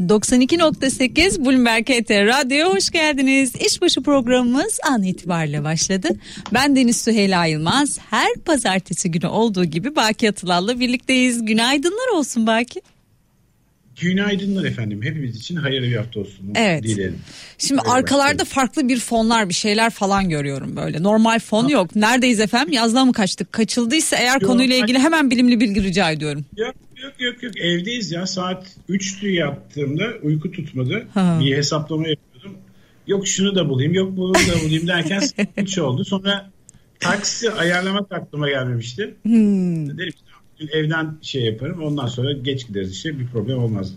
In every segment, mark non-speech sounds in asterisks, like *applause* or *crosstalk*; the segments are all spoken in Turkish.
92.8 Bloomberg HT Radyo hoş geldiniz. İşbaşı programımız an itibariyle başladı. Ben Deniz Süheyla Yılmaz. Her pazartesi günü olduğu gibi Baki Atılal'la birlikteyiz. Günaydınlar olsun Baki. Günaydınlar efendim. Hepimiz için hayırlı bir hafta olsun. Evet. Dilerim. Şimdi Hayırlı arkalarda hafta. farklı bir fonlar bir şeyler falan görüyorum böyle. Normal fon yok. Neredeyiz efendim? Yazlığa mı kaçtık? Kaçıldıysa eğer Yok, konuyla ilgili hemen bilimli bilgi rica ediyorum. Yok yok yok yok evdeyiz ya saat 3'tü yaptığımda uyku tutmadı. Ha. Bir hesaplama yapıyordum. Yok şunu da bulayım yok bunu da bulayım derken *laughs* saat 3 oldu. Sonra taksi ayarlamak aklıma gelmemişti. Hmm. Dedim "Tamam, evden şey yaparım ondan sonra geç gideriz işte bir problem olmaz.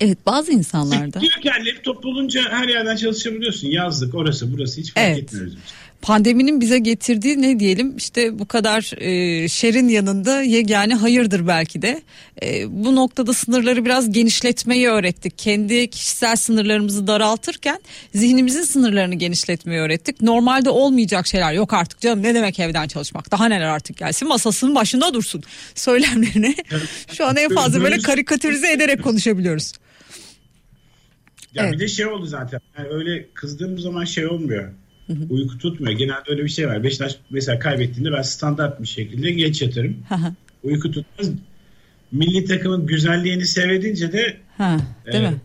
Evet bazı insanlarda. Diyor ki yani laptop bulunca her yerden çalışabiliyorsun. Yazlık orası burası hiç fark Evet. etmiyor bizim için. Pandeminin bize getirdiği ne diyelim işte bu kadar e, şerin yanında yegane hayırdır belki de. E, bu noktada sınırları biraz genişletmeyi öğrettik. Kendi kişisel sınırlarımızı daraltırken zihnimizin sınırlarını genişletmeyi öğrettik. Normalde olmayacak şeyler yok artık canım ne demek evden çalışmak daha neler artık gelsin masasının başında dursun *laughs* söylemlerini. Şu an en fazla böyle karikatürize ederek konuşabiliyoruz. Ya Evet. bir de şey oldu zaten. Yani öyle kızdığım zaman şey olmuyor. Uyku tutmuyor. Genelde öyle bir şey var. Beşiktaş mesela kaybettiğinde ben standart bir şekilde geç yatarım. Uyku tutmaz. Milli takımın güzelliğini seyredince de ha, değil e, mi?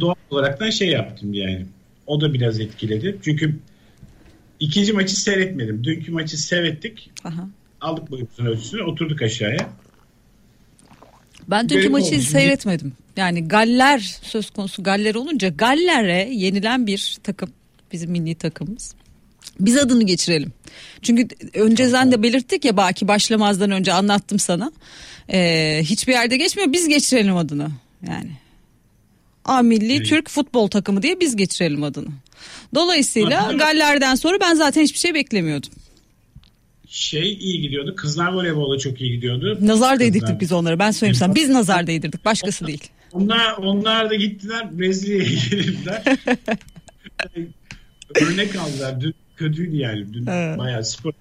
doğal olaraktan şey yaptım yani. O da biraz etkiledi. Çünkü ikinci maçı seyretmedim. Dünkü maçı seyrettik. Aha. Aldık boyumuzun ölçüsünü oturduk aşağıya. Ben dünkü Benim maçı oldu. seyretmedim. Yani Galler söz konusu Galler olunca Galler'e yenilen bir takım bizim milli takımımız. Biz adını geçirelim. Çünkü önceden de belirttik ya Baki başlamazdan önce anlattım sana. Ee, hiçbir yerde geçmiyor biz geçirelim adını. Yani A Milli Evet. Türk Futbol Takımı diye biz geçirelim adını. Dolayısıyla Adını- Galler'den sonra ben zaten hiçbir şey beklemiyordum. Şey iyi gidiyordu. Kızlar voleybola çok iyi gidiyordu. Nazar değdirdik biz onlara ben söyleyeyim sana. Biz nazar değdirdik başkası değil. Onlar, onlar da gittiler Brezilya'ya *laughs* girdiler. *laughs* Örnek aldılar. Dün kötüydü yani. Dün Evet. bayağı spor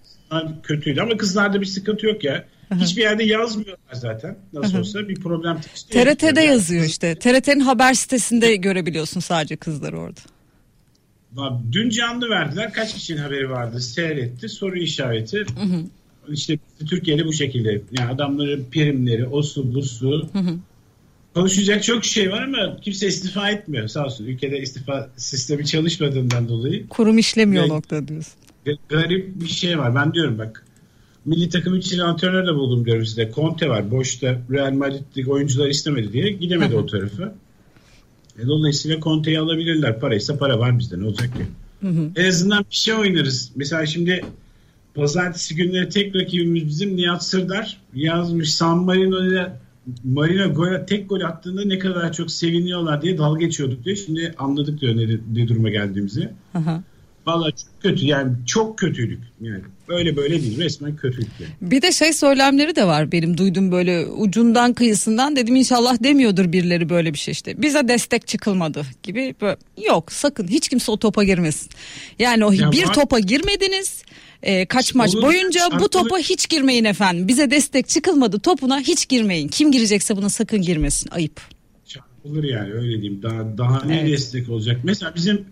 kötüydü. Ama kızlarda bir sıkıntı yok ya. Hiçbir yerde yazmıyorlar zaten. Nasıl olsa bir problem TRT'de yazıyor işte. TRT'nin haber sitesinde görebiliyorsun sadece kızları orada. Dün canlı verdiler. Kaç kişinin haberi vardı? Seyretti. Soru işareti. İşte Türkiye'de bu şekilde. Yani adamların primleri, o su, bu su. Konuşacak çok şey var ama kimse istifa etmiyor. Sağ olsun. Ülkede istifa sistemi çalışmadığından dolayı Kurum işlemiyor Evet. nokta diyorsun. Ga- garip bir şey var. Ben diyorum bak milli takım için antrenör de buldum diyorum size. Conte var. Boşta Real Madrid'deki oyuncular istemedi diye gidemedi o *laughs* tarafa. E, dolayısıyla Conte'yi alabilirler. Paraysa para var bizde ne olacak ki? En azından bir şey oynarız. Mesela şimdi pazartesi günleri tek rakibimiz bizim Nihat Sırdar yazmış San Marino'ya Marino gol, tek gol attığında ne kadar çok seviniyorlar diye dalga geçiyorduk diyor. Şimdi anladık diyor ne, ne duruma geldiğimizi. Aha. Vallahi çok kötü yani çok kötüydük yani böyle böyle değil resmen kötüydük yani. Bir de şey söylemleri de var benim duyduğum böyle ucundan kıyısından dedim inşallah demiyordur birileri böyle bir şey işte. Bize destek çıkılmadı gibi böyle. yok sakın hiç kimse o topa girmesin. Yani o Ya bir var- topa girmediniz. E, kaç maç Olur, boyunca bu topa hiç girmeyin efendim. Bize destek çıkılmadı topuna hiç girmeyin. Kim girecekse buna sakın girmesin. Ayıp. Çarpılır yani öyle diyeyim daha, daha ne Evet. destek olacak. Mesela bizim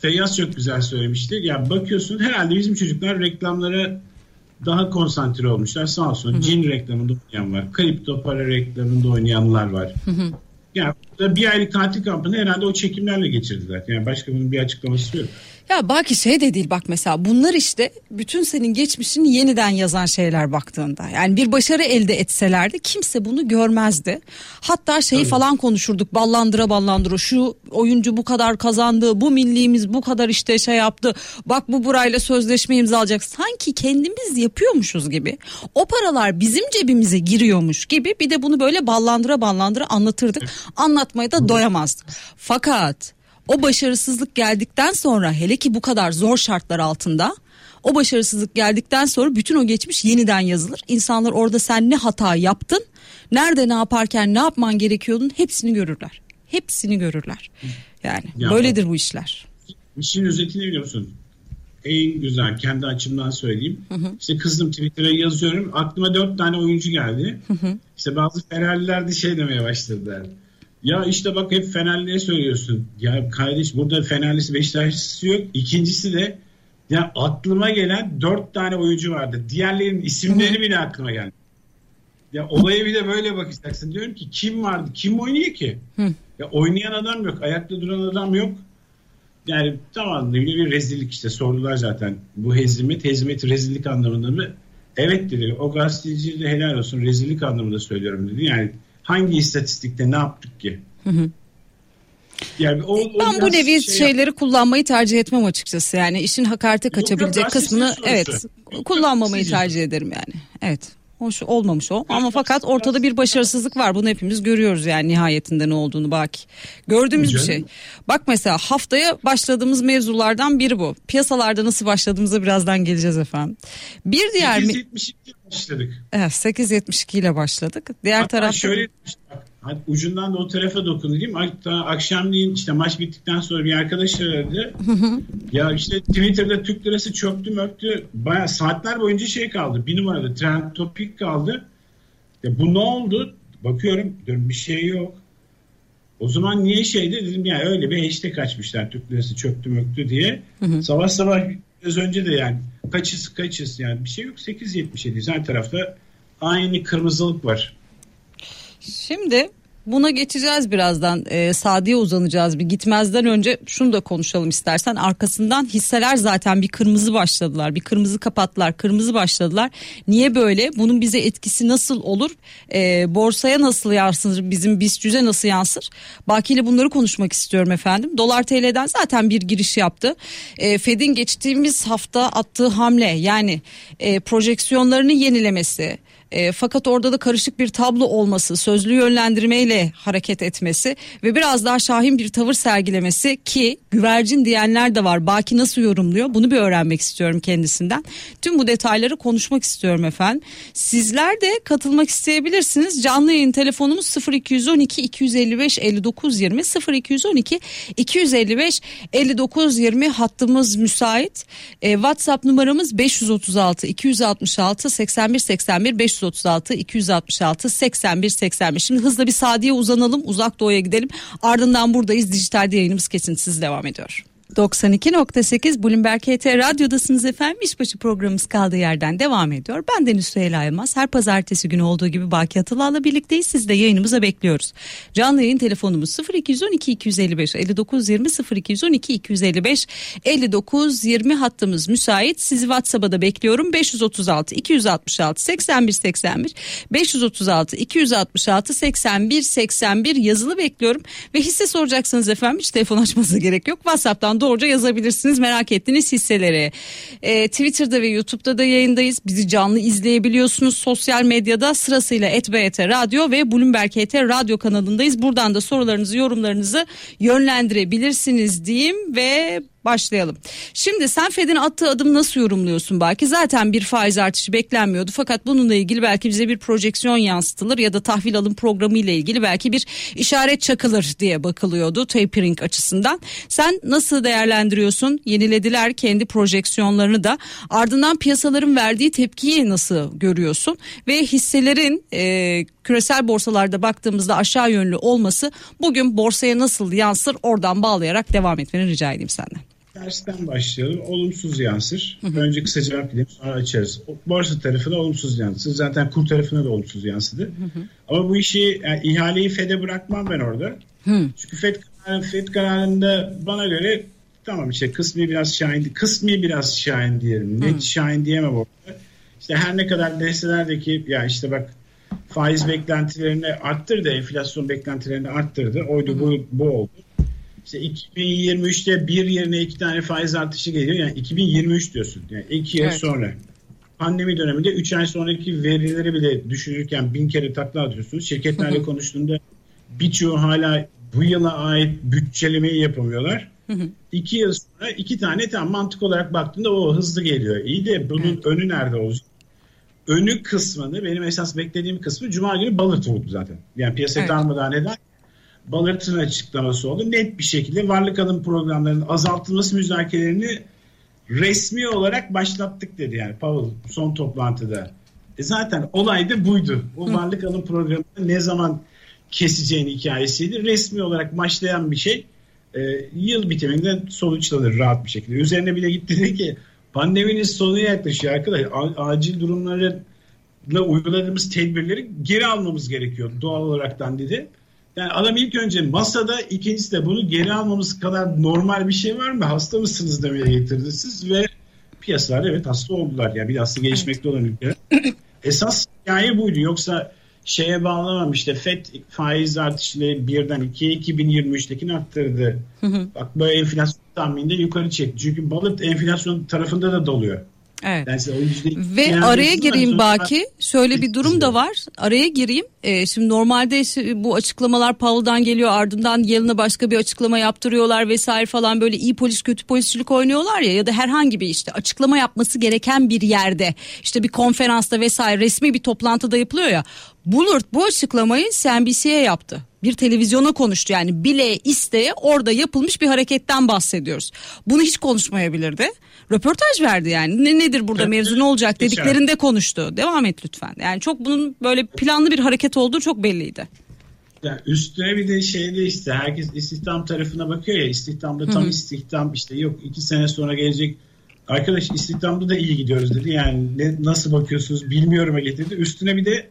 Feyyaz çok güzel söylemişti. Ya bakıyorsun herhalde bizim çocuklar reklamlara daha konsantre olmuşlar. Sağ olsun cin reklamında oynayan var. Kripto para reklamında oynayanlar var. Yani burada bir aylık tatil kampını herhalde o çekimlerle geçirdiler. Yani başka bunun bir açıklaması yok. Ya belki şey de değil bak mesela bunlar işte bütün senin geçmişini yeniden yazan şeyler baktığında. Yani bir başarı elde etselerdi kimse bunu görmezdi. Hatta şeyi Tabii. falan konuşurduk ballandıra ballandıra şu oyuncu bu kadar kazandı bu milliğimiz bu kadar işte şey yaptı. Bak bu burayla sözleşme imzalayacak sanki kendimiz yapıyormuşuz gibi. O paralar bizim cebimize giriyormuş gibi bir de bunu böyle ballandıra ballandıra anlatırdık. Anlatmaya da doyamazdık. Fakat o başarısızlık geldikten sonra hele ki bu kadar zor şartlar altında o başarısızlık geldikten sonra bütün o geçmiş yeniden yazılır. İnsanlar orada sen ne hata yaptın, nerede ne yaparken ne yapman gerekiyordun hepsini görürler. Hepsini görürler. Yani Ya böyledir bu işler. İşin özetini biliyor musun? En güzel kendi açımdan söyleyeyim. İşte kızdım Twitter'a yazıyorum. Aklıma dört tane oyuncu geldi. İşte bazı Ferrari'ler de şey demeye başladılar. Ya işte bak hep Fenerli'ye söylüyorsun. Ya kardeş burada Fenerlisi Beşiktaşlısı yok. İkincisi de ya aklıma gelen dört tane oyuncu vardı. Diğerlerinin isimleri bile aklıma geldi. Ya olaya bir de böyle bakacaksın. Diyorum ki kim vardı? Kim oynuyor ki? Hı. Ya oynayan adam yok. Ayakta duran adam yok. Yani tamam bir rezillik işte sordular zaten. Bu hezimet, hezimet rezillik anlamında mı? Evet dedi. O gazeteci de helal olsun rezillik anlamında söylüyorum dedi. Yani hangi istatistikte ne yaptık ki? Hı hı. Yani o, o ben bu nevi şey şeyleri yap- kullanmayı tercih etmem açıkçası. Yani işin hakarete kaçabilecek yok, kısmını evet kullanmamayı tercih ederim yani. Evet. Hoş olmamış o ama fakat ortada bir başarısızlık var. Bunu hepimiz görüyoruz yani nihayetinde ne olduğunu baki. Gördüğümüz bir şey. Bak mesela haftaya başladığımız mevzulardan biri bu. Piyasalarda nasıl başladığımıza birazdan geleceğiz efendim. Bir diğer 872 başladık. Evet 872 ile başladık. Diğer Hatta tarafta şöyle Hadi ucundan da o tarafa dokunayım. Hatta akşamleyin işte maç bittikten sonra bir arkadaş aradı. ya işte Twitter'da Türk lirası çöktü möktü. Baya saatler boyunca şey kaldı. Bir numarada trend topik kaldı. Ya bu ne oldu? Bakıyorum diyorum bir şey yok. O zaman niye şeydi dedim ya öyle bir hashtag açmışlar Türk lirası çöktü möktü diye. Sabah sabah biraz önce de yani kaçız kaçız yani bir şey yok 8.77 her tarafta aynı kırmızılık var. Şimdi Buna geçeceğiz birazdan. E, Sadi'ye uzanacağız bir gitmezden önce şunu da konuşalım istersen. Arkasından hisseler zaten bir kırmızı başladılar. Bir kırmızı kapattılar. Kırmızı başladılar. Niye böyle? Bunun bize etkisi nasıl olur? E, borsaya nasıl yansır? Bizim BIST nasıl yansır? Baki ile bunları konuşmak istiyorum efendim. Dolar TL'den zaten bir giriş yaptı. E, Fed'in geçtiğimiz hafta attığı hamle yani e, projeksiyonlarını yenilemesi e, fakat orada da karışık bir tablo olması, sözlü yönlendirmeyle hareket etmesi ve biraz daha şahin bir tavır sergilemesi ki güvercin diyenler de var. Baki nasıl yorumluyor? Bunu bir öğrenmek istiyorum kendisinden. Tüm bu detayları konuşmak istiyorum efendim. Sizler de katılmak isteyebilirsiniz. Canlı yayın telefonumuz 0212 255 59 20 0212 255 59 20 hattımız müsait. E, WhatsApp numaramız 536 266 81 81 5 536 266 81 81. Şimdi hızla bir Sadiye uzanalım uzak doğuya gidelim. Ardından buradayız dijitalde yayınımız kesintisiz devam ediyor. 92.8 Bloomberg HT Radyo'dasınız efendim. İşbaşı programımız kaldığı yerden devam ediyor. Ben Deniz Süheyla Yılmaz. Her pazartesi günü olduğu gibi Baki Atılal'la birlikteyiz. Siz de yayınımıza bekliyoruz. Canlı yayın telefonumuz 0212 255 59 20 0212 255 59 20 hattımız müsait. Sizi WhatsApp'a da bekliyorum. 536 266 81 81 536 266 81 81 yazılı bekliyorum. Ve hisse soracaksınız efendim. Hiç telefon açmanıza gerek yok. WhatsApp'tan doğruca yazabilirsiniz merak ettiğiniz hisseleri. E, Twitter'da ve YouTube'da da yayındayız. Bizi canlı izleyebiliyorsunuz. Sosyal medyada sırasıyla ETBT Radyo ve Bloomberg HT Radyo kanalındayız. Buradan da sorularınızı, yorumlarınızı yönlendirebilirsiniz diyeyim ve başlayalım. Şimdi sen Fed'in attığı adım nasıl yorumluyorsun belki? Zaten bir faiz artışı beklenmiyordu fakat bununla ilgili belki bize bir projeksiyon yansıtılır ya da tahvil alım programı ile ilgili belki bir işaret çakılır diye bakılıyordu tapering açısından. Sen nasıl değerlendiriyorsun? Yenilediler kendi projeksiyonlarını da. Ardından piyasaların verdiği tepkiyi nasıl görüyorsun? Ve hisselerin e, küresel borsalarda baktığımızda aşağı yönlü olması bugün borsaya nasıl yansır oradan bağlayarak devam etmeni rica edeyim senden. Tersten başlayalım. Olumsuz yansır. Hı hı. Önce kısa cevap vereyim sonra açarız. Borsa tarafına olumsuz yansır. Zaten kur tarafına da olumsuz yansıdı. Hı hı. Ama bu işi yani ihaleyi FED'e bırakmam ben orada. Hı. Çünkü FED, FED kararında bana göre tamam işte kısmi biraz şahin, kısmi biraz şahin diyelim. Net şahin diyemem orada. İşte her ne kadar deseler ki ya işte bak faiz beklentilerini arttırdı, enflasyon beklentilerini arttırdı. Oydu bu, bu oldu. İşte 2023'te bir yerine iki tane faiz artışı geliyor. Yani 2023 diyorsun. Yani iki yıl evet. sonra. Pandemi döneminde 3 ay sonraki verileri bile düşünürken bin kere takla atıyorsunuz. Şirketlerle konuştuğunda birçoğu hala bu yıla ait bütçelemeyi yapamıyorlar. İki yıl sonra iki tane tam mantık olarak baktığında o hızlı geliyor. İyi de bunun evet. önü nerede olacak? Önü kısmını benim esas beklediğim kısmı Cuma günü balık oldu zaten. Yani piyasa evet. darmadağın Balıkçı'nın açıklaması oldu. Net bir şekilde varlık alım programlarının azaltılması müzakerelerini resmi olarak başlattık dedi yani Powell son toplantıda. E zaten olay da buydu. O varlık alım programı ne zaman keseceğin hikayesiydi. Resmi olarak başlayan bir şey e, yıl bitiminde sonuçlanır rahat bir şekilde. Üzerine bile gitti dedi ki pandeminin sonu yaklaşıyor arkadaşlar. Acil durumlarla uyguladığımız tedbirleri geri almamız gerekiyor doğal olaraktan dedi. Yani adam ilk önce masada ikincisi de bunu geri almamız kadar normal bir şey var mı? Hasta mısınız demeye getirdi siz ve piyasalar evet hasta oldular. Yani bir hasta gelişmekte olan ülkeler. Esas hikaye buydu. Yoksa şeye bağlamam işte FED faiz artışıyla birden 2'ye 2023'tekini arttırdı. Bak böyle enflasyon tahmininde yukarı çekti. Çünkü balık enflasyon tarafında da doluyor. Evet. Yani Ve araya gireyim Baki. Şöyle bir durum da var. Araya gireyim. Ee, şimdi normalde bu açıklamalar Powell'dan geliyor. Ardından yılına başka bir açıklama yaptırıyorlar vesaire falan böyle iyi polis kötü polisçilik oynuyorlar ya ya da herhangi bir işte açıklama yapması gereken bir yerde işte bir konferansta vesaire resmi bir toplantıda yapılıyor ya. Bullard bu açıklamayı CNBC'ye yaptı. Bir televizyona konuştu yani bile isteye orada yapılmış bir hareketten bahsediyoruz. Bunu hiç konuşmayabilirdi röportaj verdi yani. Ne nedir burada mevzu ne olacak dediklerinde konuştu. Devam et lütfen. Yani çok bunun böyle planlı bir hareket olduğu çok belliydi. Yani üstüne bir de şeyde işte herkes istihdam tarafına bakıyor ya istihdamda tam Hı-hı. istihdam işte yok iki sene sonra gelecek arkadaş istihdamda da iyi gidiyoruz dedi yani ne, nasıl bakıyorsunuz bilmiyorum getirdi üstüne bir de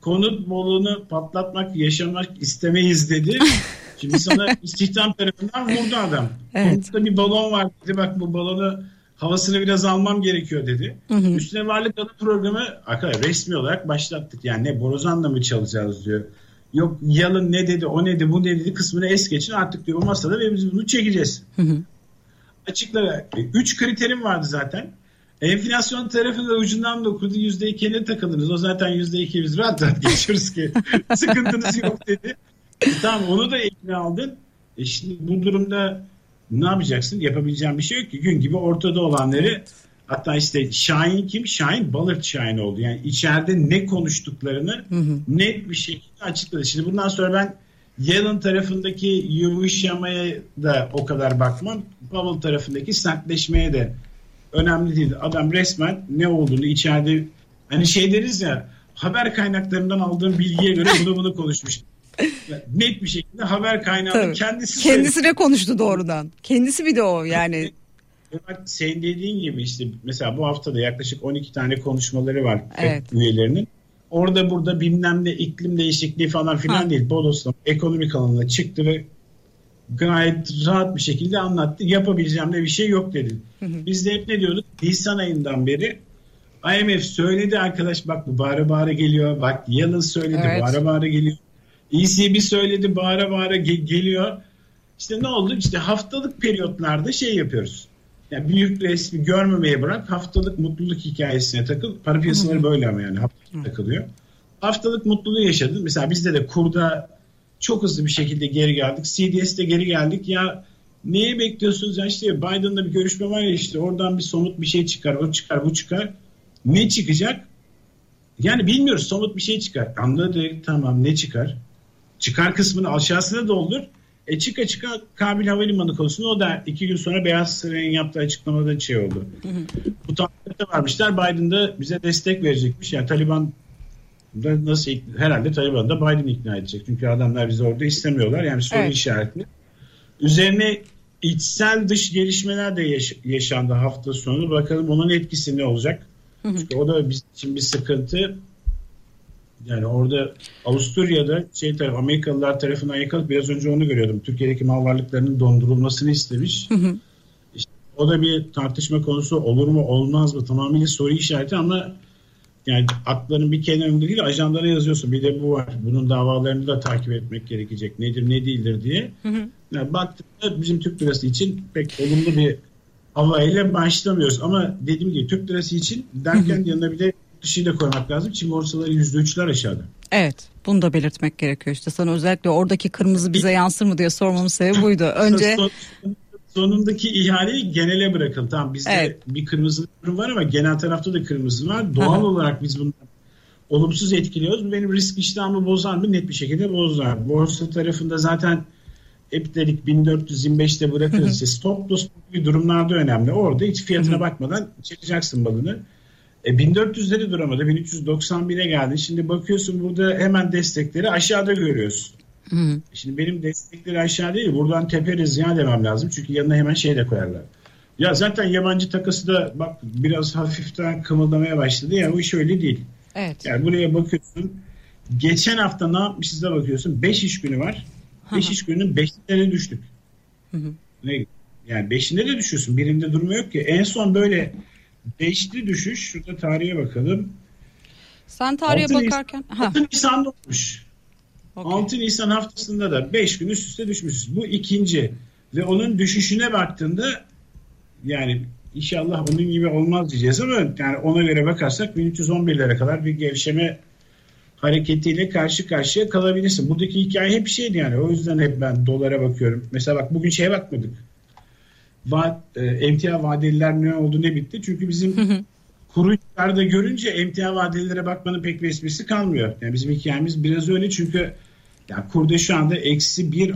konut bolunu patlatmak yaşamak istemeyiz dedi *laughs* şimdi sana istihdam tarafından vurdu adam evet. konutta bir balon var dedi bak bu balonu havasını biraz almam gerekiyor dedi. Hı hı. Üstüne varlık adı programı resmi olarak başlattık. Yani ne borazanla mı çalacağız diyor. Yok yalın ne dedi o ne dedi bu ne dedi kısmını es geçin artık diyor bu masada ve biz bunu çekeceğiz. Hı hı. Açıklara üç kriterim vardı zaten. Enflasyon tarafında ucundan dokudu yüzde ikiye takıldınız. O zaten yüzde iki biz rahat rahat *laughs* geçiyoruz ki sıkıntınız yok dedi. E, tamam onu da eline aldın. E şimdi bu durumda ne yapacaksın? Yapabileceğin bir şey yok ki. Gün gibi ortada olanları hatta işte Şahin kim? Şahin Balırt Şahin oldu. Yani içeride ne konuştuklarını hı hı. net bir şekilde açıkladı. Şimdi bundan sonra ben Yalın tarafındaki yumuşamaya da o kadar bakmam. Powell tarafındaki sertleşmeye de önemli değil. Adam resmen ne olduğunu içeride hani şey deriz ya haber kaynaklarından aldığım bilgiye göre bunu bunu konuşmuş net bir şekilde haber kaynağı kendisi kendisine söyledi. konuştu doğrudan. Kendisi bir de o yani. Senin dediğin gibi işte mesela bu hafta da yaklaşık 12 tane konuşmaları var evet. üyelerinin. Orada burada bilmem ne iklim değişikliği falan filan ha. değil. Bodos'ta ekonomik alanına çıktı ve gayet rahat bir şekilde anlattı. Yapabileceğim de bir şey yok dedi. Biz de hep ne diyorduk? Nisan ayından beri IMF söyledi arkadaş bak bu bağıra bağıra geliyor. Bak Yalın söyledi evet. bağıra bağıra geliyor. ECB söyledi bağıra bağıra ge- geliyor. İşte ne oldu? İşte haftalık periyotlarda şey yapıyoruz. Yani büyük resmi görmemeye bırak haftalık mutluluk hikayesine takıl. Para piyasaları böyle ama yani haftalık takılıyor. Haftalık mutluluğu yaşadın. Mesela bizde de kurda çok hızlı bir şekilde geri geldik. CDS'de geri geldik. Ya neye bekliyorsunuz? Ya işte Biden'la bir görüşme var ya işte oradan bir somut bir şey çıkar. O çıkar bu çıkar. Ne çıkacak? Yani bilmiyoruz somut bir şey çıkar. Anladık tamam ne çıkar? çıkar kısmını aşağısına doldur. E çıka çıka Kabil Havalimanı konusunda o da iki gün sonra Beyaz Saray'ın yaptığı açıklamada şey oldu. Bu taahhütte varmışlar. Biden da bize destek verecekmiş. Yani Taliban nasıl herhalde Taliban da Biden ikna edecek. Çünkü adamlar bizi orada istemiyorlar. Yani soru evet. işaretli. Üzerine içsel dış gelişmeler de yaş- yaşandı hafta sonu. Bakalım onun etkisi ne olacak? Hı hı. Çünkü o da bizim için bir sıkıntı. Yani orada Avusturya'da şey taraf Amerikalılar tarafından yakalıp biraz önce onu görüyordum. Türkiye'deki mal varlıklarının dondurulmasını istemiş. Hı hı. İşte o da bir tartışma konusu olur mu olmaz mı tamamıyla soru işareti ama yani akların bir kenarında değil ajanlara yazıyorsun. Bir de bu var. Bunun davalarını da takip etmek gerekecek. Nedir ne değildir diye. Hı hı. Yani baktığımda bizim Türk lirası için pek olumlu bir havayla başlamıyoruz. Ama dediğim gibi Türk lirası için derken hı hı. yanına bir de dışıyı da koymak lazım. Çin borsaları %3'ler aşağıda. Evet bunu da belirtmek gerekiyor işte sana özellikle oradaki kırmızı bize yansır mı diye sormamın sebebi buydu. *laughs* Önce sonundaki ihaleyi genele bırakın. Tamam bizde evet. bir kırmızı var ama genel tarafta da kırmızı var. Doğal olarak biz bunu olumsuz etkiliyoruz. Benim risk iştahımı bozar mı? Net bir şekilde bozar. Borsa tarafında zaten hep dedik 1425'te bırakırız. Stop loss gibi durumlarda önemli. Orada hiç fiyatına bakmadan çekeceksin balını E 1400'leri duramadı. 1391'e geldi. Şimdi bakıyorsun burada hemen destekleri aşağıda görüyorsun. Hı. Şimdi benim destekleri aşağı değil. Buradan teperiz ya demem lazım. Çünkü yanına hemen şey de koyarlar. Ya zaten yabancı takası da bak biraz hafiften kımıldamaya başladı ya o iş öyle değil. Evet. Yani buraya bakıyorsun geçen hafta ne yapmışız da bakıyorsun 5 iş günü var. 5 iş gününün 5'ine düştük. Hı hı. Ne? Yani 5'inde de düşüyorsun. Birinde durma yok ki. En son böyle 5'li düşüş. Şurada tarihe bakalım. Sen tarihe 6 bakarken. Nisan, 6 Nisan'da olmuş. Okay. 6 Nisan haftasında da 5 gün üst üste düşmüşüz. Bu ikinci. Ve onun düşüşüne baktığında yani inşallah onun gibi olmaz diyeceğiz ama yani ona göre bakarsak 1311'lere kadar bir gevşeme hareketiyle karşı karşıya kalabilirsin. Buradaki hikaye hep şeydi yani. O yüzden hep ben dolara bakıyorum. Mesela bak bugün şeye bakmadık. Va e, emtia vadeliler ne oldu ne bitti. Çünkü bizim kuru yukarıda görünce emtia vadelilere bakmanın pek bir esprisi kalmıyor. Yani bizim hikayemiz biraz öyle çünkü yani kurda şu anda eksi bir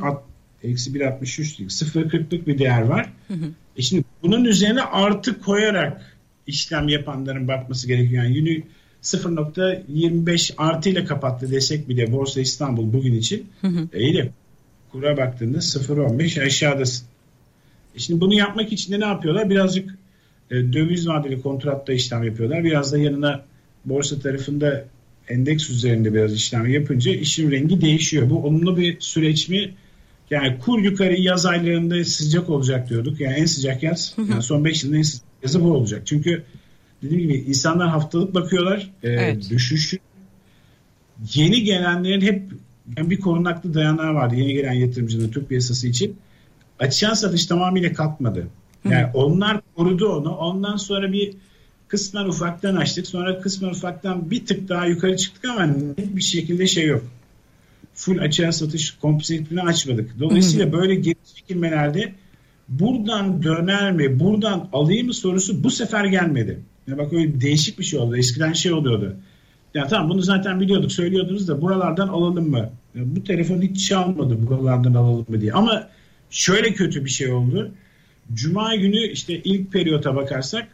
eksi 1.63'lük 0.40'lık bir değer var. Hı hı. E şimdi bunun üzerine artı koyarak işlem yapanların bakması gerekiyor. Yani yünü 0.25 artı ile kapattı desek bile Borsa İstanbul bugün için. Hı hı. E iyi de kura baktığında 0.15 aşağıdasın. E şimdi bunu yapmak için de ne yapıyorlar? Birazcık e, döviz vadeli kontratta işlem yapıyorlar. Biraz da yanına borsa tarafında endeks üzerinde biraz işlem yapınca işin rengi değişiyor. Bu olumlu bir süreç mi? Yani kur yukarı yaz aylarında sıcak olacak diyorduk. Yani en sıcak yaz. Yani son 5 yılın en sıcak yazı bu olacak. Çünkü dediğim gibi insanlar haftalık bakıyorlar. E, evet. Düşüşü yeni gelenlerin hep yani bir korunaklı dayanağı vardı. Yeni gelen yatırımcının Türk piyasası için. Açılan satış tamamıyla kalkmadı. Yani Hı. onlar korudu onu. Ondan sonra bir kısmen ufaktan açtık. Sonra kısmen ufaktan bir tık daha yukarı çıktık ama net bir şekilde şey yok. Full açığa satış kompozitini açmadık. Dolayısıyla böyle geri çekilmelerde buradan döner mi, buradan alayım mı sorusu bu sefer gelmedi. Yani bak öyle değişik bir şey oldu. Eskiden şey oluyordu. Ya tamam bunu zaten biliyorduk, söylüyordunuz da buralardan alalım mı? Ya bu telefon hiç çalmadı buralardan alalım mı diye. Ama şöyle kötü bir şey oldu. Cuma günü işte ilk periyota bakarsak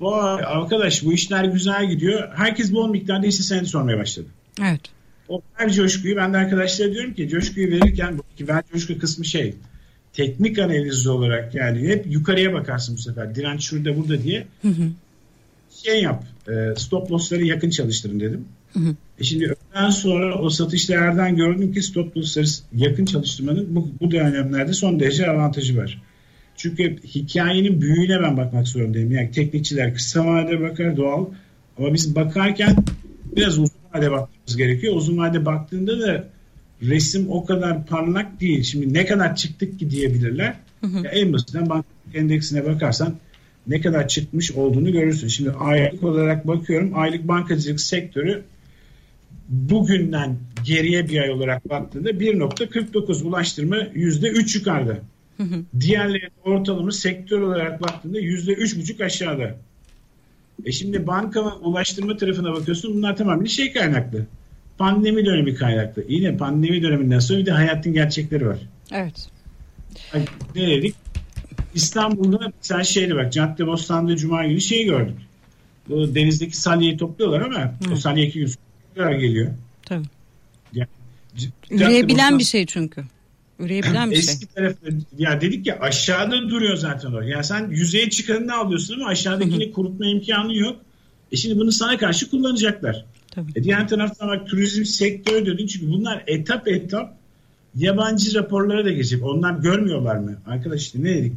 Vay arkadaş bu işler güzel gidiyor. Herkes bol miktarda hisse senedi sormaya başladı. Evet. O ver coşkuyu ben de arkadaşlara diyorum ki coşkuyu verirken bu ver coşku kısmı şey teknik analiz olarak yani hep yukarıya bakarsın bu sefer. Direnç şurada burada diye. Hı hı. Şey yap. E, stop loss'ları yakın çalıştırın dedim. Hı hı. E şimdi öğleden sonra o satışlardan gördüm ki stop loss'ları yakın çalıştırmanın bu, bu dönemlerde son derece avantajı var. Çünkü hikayenin büyüğüne ben bakmak zorundayım. Yani teknikçiler kısa vadede bakar doğal. Ama biz bakarken biraz uzun vade bakmamız gerekiyor. Uzun vade baktığında da resim o kadar parlak değil. Şimdi ne kadar çıktık ki diyebilirler. Hı hı. Ya en basitinden banka endeksine bakarsan ne kadar çıkmış olduğunu görürsün. Şimdi aylık olarak bakıyorum. Aylık bankacılık sektörü bugünden geriye bir ay olarak baktığında 1.49 ulaştırma %3 yukarıda. Diğerlerinin ortalama sektör olarak baktığında yüzde üç buçuk aşağıda. E şimdi banka ulaştırma tarafına bakıyorsun bunlar tamamen şey kaynaklı. Pandemi dönemi kaynaklı. Yine pandemi döneminden sonra bir de hayatın gerçekleri var. Evet. Yani ne dedik? İstanbul'da sen şeydi bak Cadde Bostan'da Cuma günü şey gördük. Bu denizdeki salyeyi topluyorlar ama Hı. o salye iki gün sonra geliyor. Tabii. Yani, Üreyebilen bir şey çünkü. Üreyebilen bir Eski şey. tarafta ya dedik ya aşağıda duruyor zaten o. Yani sen yüzeye çıkanını alıyorsun ama aşağıdakini kurutma imkanı yok. E şimdi bunu sana karşı kullanacaklar. Tabii. E diğer taraftan bak turizm sektörü dedin çünkü bunlar etap etap yabancı raporlara da geçecek. Onlar görmüyorlar mı? Arkadaş işte ne dedik?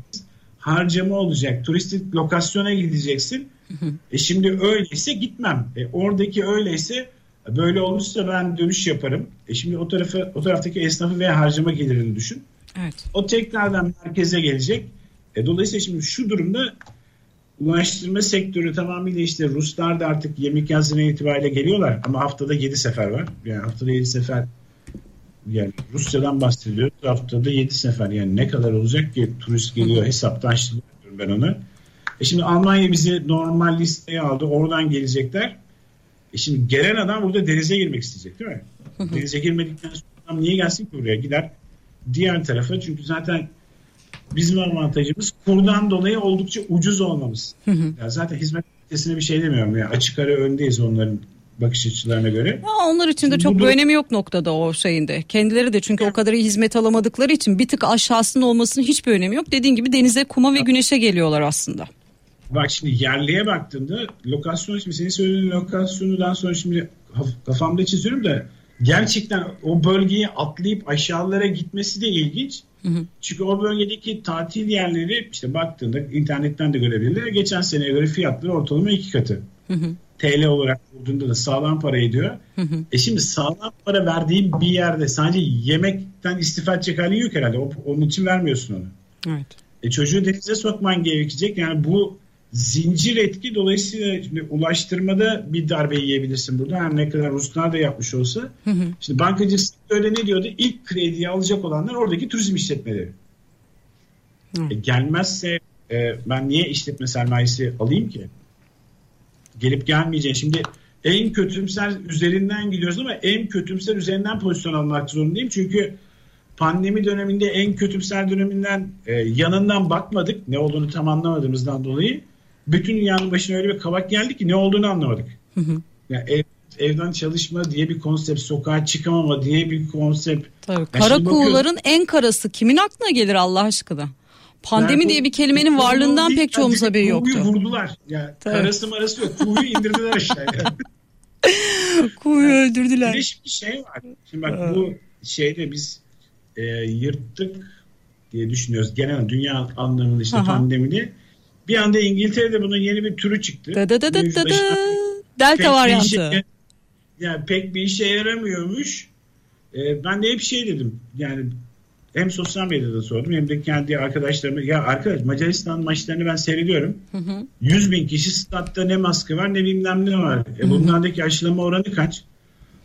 Harcama olacak. Turistik lokasyona gideceksin. e şimdi öyleyse gitmem. E oradaki öyleyse Böyle olursa ben dönüş yaparım. E şimdi o tarafı o taraftaki esnafı veya harcama gelirini düşün. Evet. O tekrardan merkeze gelecek. E dolayısıyla şimdi şu durumda ulaştırma sektörü tamamıyla işte Ruslar da artık 22 Haziran itibariyle geliyorlar ama haftada 7 sefer var. Yani haftada 7 sefer yani Rusya'dan bahsediyoruz. Haftada 7 sefer yani ne kadar olacak ki turist geliyor hesaptan ben onu. E şimdi Almanya bizi normal listeye aldı. Oradan gelecekler. E şimdi gelen adam burada denize girmek isteyecek değil mi? denize girmedikten sonra adam niye gelsin ki buraya? Gider diğer tarafa çünkü zaten bizim avantajımız kurdan dolayı oldukça ucuz olmamız. yani zaten hizmet ötesine bir şey demiyorum. Yani açık ara öndeyiz onların bakış açılarına göre. Ya onlar için de çok bir önemi yok noktada o şeyinde. Kendileri de çünkü o kadar iyi hizmet alamadıkları için bir tık aşağısında olmasının hiçbir önemi yok. Dediğin gibi denize, kuma ve güneşe geliyorlar aslında. Bak şimdi yerliye baktığımda lokasyon şimdi senin söylediğin lokasyonundan sonra şimdi kafamda çiziyorum da gerçekten o bölgeyi atlayıp aşağılara gitmesi de ilginç. Hı hı. Çünkü o bölgedeki tatil yerleri işte baktığında internetten de görebilirler. Geçen seneye göre fiyatları ortalama iki katı. Hı hı. TL olarak bulduğunda da sağlam para ediyor. Hı hı. E şimdi sağlam para verdiğin bir yerde sadece yemekten istifa edecek halin yok herhalde. O, onun için vermiyorsun onu. Evet. E çocuğu denize sokman gerekecek. Yani bu zincir etki dolayısıyla şimdi ulaştırmada bir darbe yiyebilirsin burada. Her ne kadar Ruslar da yapmış olsa. Hı hı. Şimdi bankacılık öyle ne diyordu? İlk krediyi alacak olanlar oradaki turizm işletmeleri. Hı. E, gelmezse e, ben niye işletme sermayesi alayım ki? Gelip gelmeyeceğim. Şimdi en kötümser üzerinden gidiyoruz ama en kötümser üzerinden pozisyon almak zorundayım. Çünkü pandemi döneminde en kötümser döneminden e, yanından bakmadık. Ne olduğunu tam anlamadığımızdan dolayı bütün dünyanın başına öyle bir kabak geldi ki ne olduğunu anlamadık. Hı hı. Yani ev, evden çalışma diye bir konsept, sokağa çıkamama diye bir konsept. Tabii. Kara kuğuların en karası kimin aklına gelir Allah aşkına? Pandemi yani, diye bir kelimenin varlığından değil, pek çoğumuz haberi yoktu. Kuğuyu vurdular. Yani Tabii. karası marası yok. Kuğuyu indirdiler aşağıya. *laughs* Kuğuyu öldürdüler. Bir şey var. Şimdi bak bu şeyde biz e, yırttık diye düşünüyoruz. Genel dünya anlamında işte Aha. pandemini. Bir anda İngiltere'de bunun yeni bir türü çıktı. Da da da da da da. Delta varyantı. Işe, yani pek bir işe yaramıyormuş. Ee, ben de hep şey dedim. Yani hem sosyal medyada sordum hem de kendi arkadaşlarıma. Ya arkadaş Macaristan maçlarını ben seyrediyorum. Hı hı. 100 bin kişi statta ne maske var ne bilmem ne var. E, bunlardaki aşılama oranı kaç?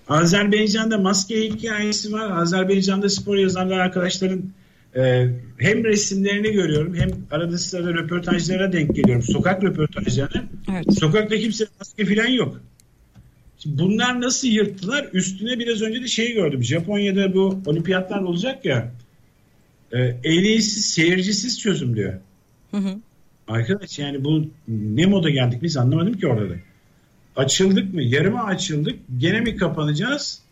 Azerbaycan'da maske hikayesi var. Azerbaycan'da spor yazarlar arkadaşların ee, hem resimlerini görüyorum hem arada sırada röportajlara denk geliyorum. Sokak röportajlarına. Evet. Sokakta kimse maske falan yok. Şimdi bunlar nasıl yırttılar? Üstüne biraz önce de şey gördüm. Japonya'da bu olimpiyatlar olacak ya. E, ehliysiz, seyircisiz çözüm diyor. Hı hı. Arkadaş yani bu ne moda geldik biz anlamadım ki orada da. Açıldık mı? Yarıma açıldık. Gene mi kapanacağız?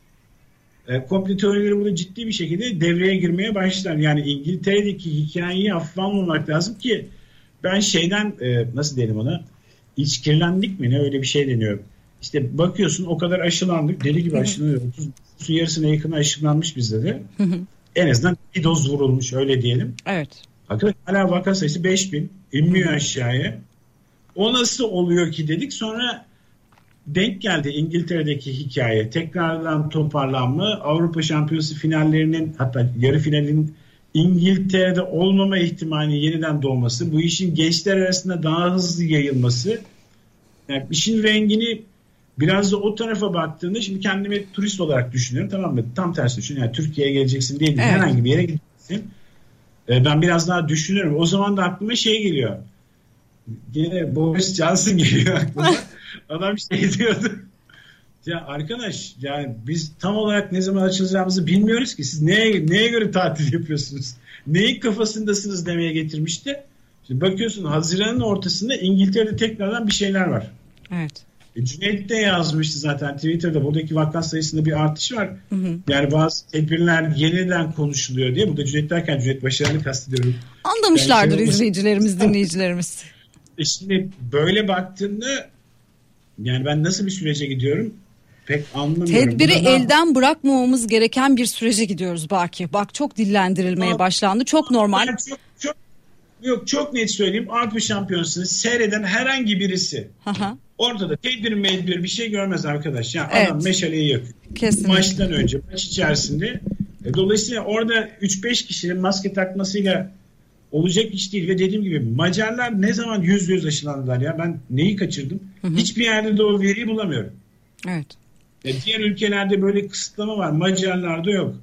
E, komple teorileri burada ciddi bir şekilde devreye girmeye başlar. Yani İngiltere'deki hikayeyi hafife almamak lazım ki ben şeyden e, nasıl diyelim ona içkirlendik mi ne öyle bir şey deniyor. İşte bakıyorsun o kadar aşılandık deli gibi aşılanıyor. 30 yarısına yakın aşılanmış bizde de. en azından bir doz vurulmuş öyle diyelim. Evet. Hakikaten hala vaka sayısı 5000 inmiyor aşağıya. O nasıl oluyor ki dedik sonra denk geldi İngiltere'deki hikaye. Tekrardan toparlanma Avrupa Şampiyonası finallerinin hatta yarı finalin İngiltere'de olmama ihtimali yeniden doğması, bu işin gençler arasında daha hızlı yayılması, yani işin rengini biraz da o tarafa baktığında şimdi kendimi turist olarak düşünüyorum tamam mı? Tam tersi düşün. Yani Türkiye'ye geleceksin değil, evet. herhangi bir yere gideceksin. Ee, ben biraz daha düşünüyorum. O zaman da aklıma şey geliyor. Yine Boris Johnson geliyor aklıma. *laughs* Adam şey *laughs* diyordu. Ya arkadaş yani biz tam olarak ne zaman açılacağımızı bilmiyoruz ki. Siz neye, neye göre tatil yapıyorsunuz? Neyin kafasındasınız demeye getirmişti. Şimdi bakıyorsun Haziran'ın ortasında İngiltere'de tekrardan bir şeyler var. Evet. E, Cüneyt de yazmıştı zaten Twitter'da buradaki vaka sayısında bir artış var. Hı hı. Yani bazı tedbirler yeniden konuşuluyor diye. Burada Cüneyt derken Cüneyt Başaran'ı kastediyorum. Anlamışlardır yani şey izleyicilerimiz, dinleyicilerimiz. *laughs* E şimdi böyle baktığında yani ben nasıl bir sürece gidiyorum pek anlamıyorum. Tedbiri Burada elden bırakmamamız gereken bir sürece gidiyoruz Baki. Bak çok dillendirilmeye Ama, başlandı. Çok normal. Çok, çok, yok çok net söyleyeyim. Avrupa Şampiyonası'nı seyreden herhangi birisi Aha. orada da tedbir medbir bir şey görmez arkadaş. Yani evet. adam meşaleyi yakıyor. Kesinlikle. Maçtan önce maç içerisinde. E, dolayısıyla orada 3-5 kişinin maske takmasıyla olacak iş değil ve dediğim gibi Macarlar ne zaman yüz yüz aşılandılar ya ben neyi kaçırdım? Hı hı. Hiçbir yerde de o veriyi bulamıyorum. Evet. Ya diğer ülkelerde böyle kısıtlama var. Macarlarda yok.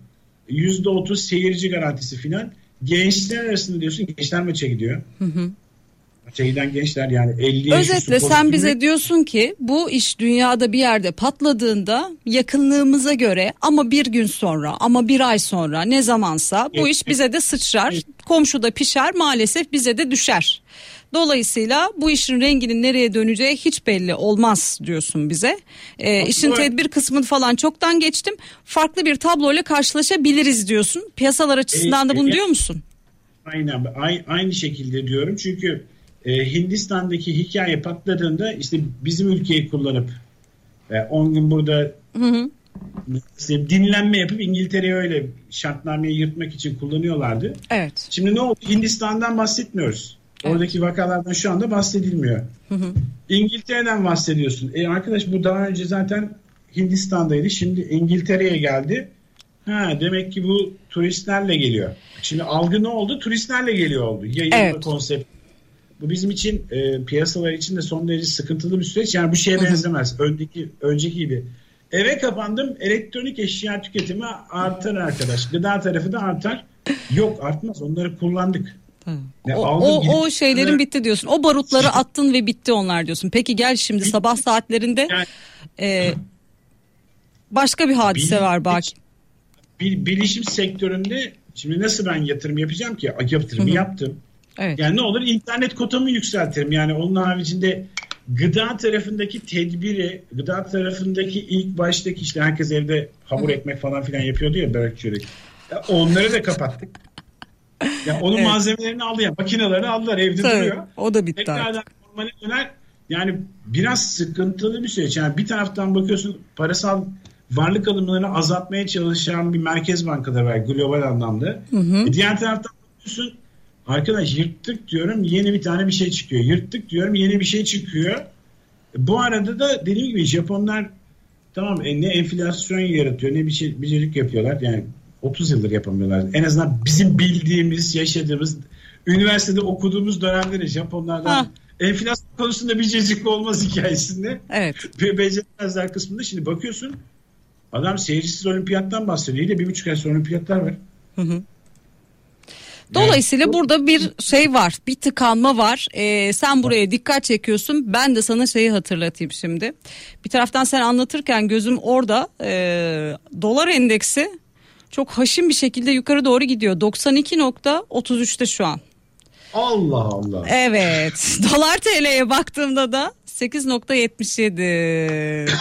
Yüzde otuz seyirci garantisi filan. Gençler arasında diyorsun gençler maça gidiyor. Hı hı. Şeyden gençler yani 50 Özetle sen bize diyorsun ki bu iş dünyada bir yerde patladığında yakınlığımıza göre ama bir gün sonra ama bir ay sonra ne zamansa bu iş bize de sıçrar. Komşuda pişer maalesef bize de düşer. Dolayısıyla bu işin renginin nereye döneceği hiç belli olmaz diyorsun bize. Ee, işin tedbir kısmını falan çoktan geçtim. Farklı bir tabloyla karşılaşabiliriz diyorsun. Piyasalar açısından da bunu diyor musun? Aynen aynı şekilde diyorum çünkü e, Hindistan'daki hikaye patladığında işte bizim ülkeyi kullanıp 10 e, gün burada hı hı. Işte dinlenme yapıp İngiltere'yi öyle şartnameyi yırtmak için kullanıyorlardı. Evet. Şimdi ne oldu? Hindistan'dan bahsetmiyoruz. Evet. Oradaki vakalardan şu anda bahsedilmiyor. Hı hı. İngiltere'den bahsediyorsun. E arkadaş bu daha önce zaten Hindistan'daydı. Şimdi İngiltere'ye geldi. Ha demek ki bu turistlerle geliyor. Şimdi algı ne oldu? Turistlerle geliyor oldu. Yayınlı evet. konsept. Bu bizim için e, piyasalar için de son derece sıkıntılı bir süreç. Yani bu şeye benzemez. Önceki önceki gibi. Eve kapandım. Elektronik eşya tüketimi artar arkadaş. Gıda tarafı da artar. Yok artmaz. Onları kullandık. Ya o, o, o şeylerin bitti diyorsun. O barutları attın ve bitti onlar diyorsun. Peki gel şimdi sabah saatlerinde yani, e, başka bir hadise bil, var bak. Bil, bilişim sektöründe şimdi nasıl ben yatırım yapacağım ki? Yatırımı Hı-hı. yaptım. Evet. Yani ne olur internet kotamı yükseltirim. Yani onun haricinde gıda tarafındaki tedbiri, gıda tarafındaki ilk baştaki işte herkes evde hamur ekmek falan filan yapıyordu ya börek çörek. onları da kapattık. Ya onun evet. malzemelerini aldı ya. Makinelerini aldılar evde Tabii, duruyor. O da bitti Tekrardan artık. normale döner. Yani biraz sıkıntılı bir süreç. Yani bir taraftan bakıyorsun parasal varlık alımlarını azaltmaya çalışan bir merkez bankada var global anlamda. Hı hı. E diğer taraftan bakıyorsun arkadaş yırttık diyorum yeni bir tane bir şey çıkıyor. Yırttık diyorum yeni bir şey çıkıyor. Bu arada da dediğim gibi Japonlar tamam e, ne enflasyon yaratıyor ne bir şey bir yapıyorlar. Yani 30 yıldır yapamıyorlar. En azından bizim bildiğimiz, yaşadığımız, üniversitede okuduğumuz dönemleri Japonlardan ha. enflasyon konusunda bir cecikli olmaz hikayesinde. Evet. *laughs* Beceremezler kısmında. Şimdi bakıyorsun adam seyircisiz olimpiyattan bahsediyor. De bir buçuk ay sonra olimpiyatlar var. Hı hı. Dolayısıyla yani, burada bir şey var, bir tıkanma var. Ee, sen buraya dikkat çekiyorsun. Ben de sana şeyi hatırlatayım şimdi. Bir taraftan sen anlatırken gözüm orada e, dolar endeksi çok haşim bir şekilde yukarı doğru gidiyor. 92.33'te şu an. Allah Allah. Evet. *laughs* Dolar TL'ye baktığımda da 8.77. *laughs*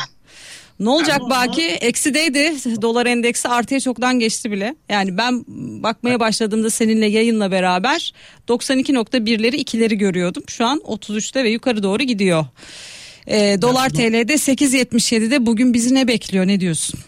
ne olacak yani Baki? Eksideydi. *laughs* Dolar endeksi artıya çoktan geçti bile. Yani ben bakmaya başladığımda seninle yayınla beraber 92.1'leri ikileri görüyordum. Şu an 33'te ve yukarı doğru gidiyor. Ee, dolar TL'de 8.77'de bugün bizi ne bekliyor? Ne diyorsun?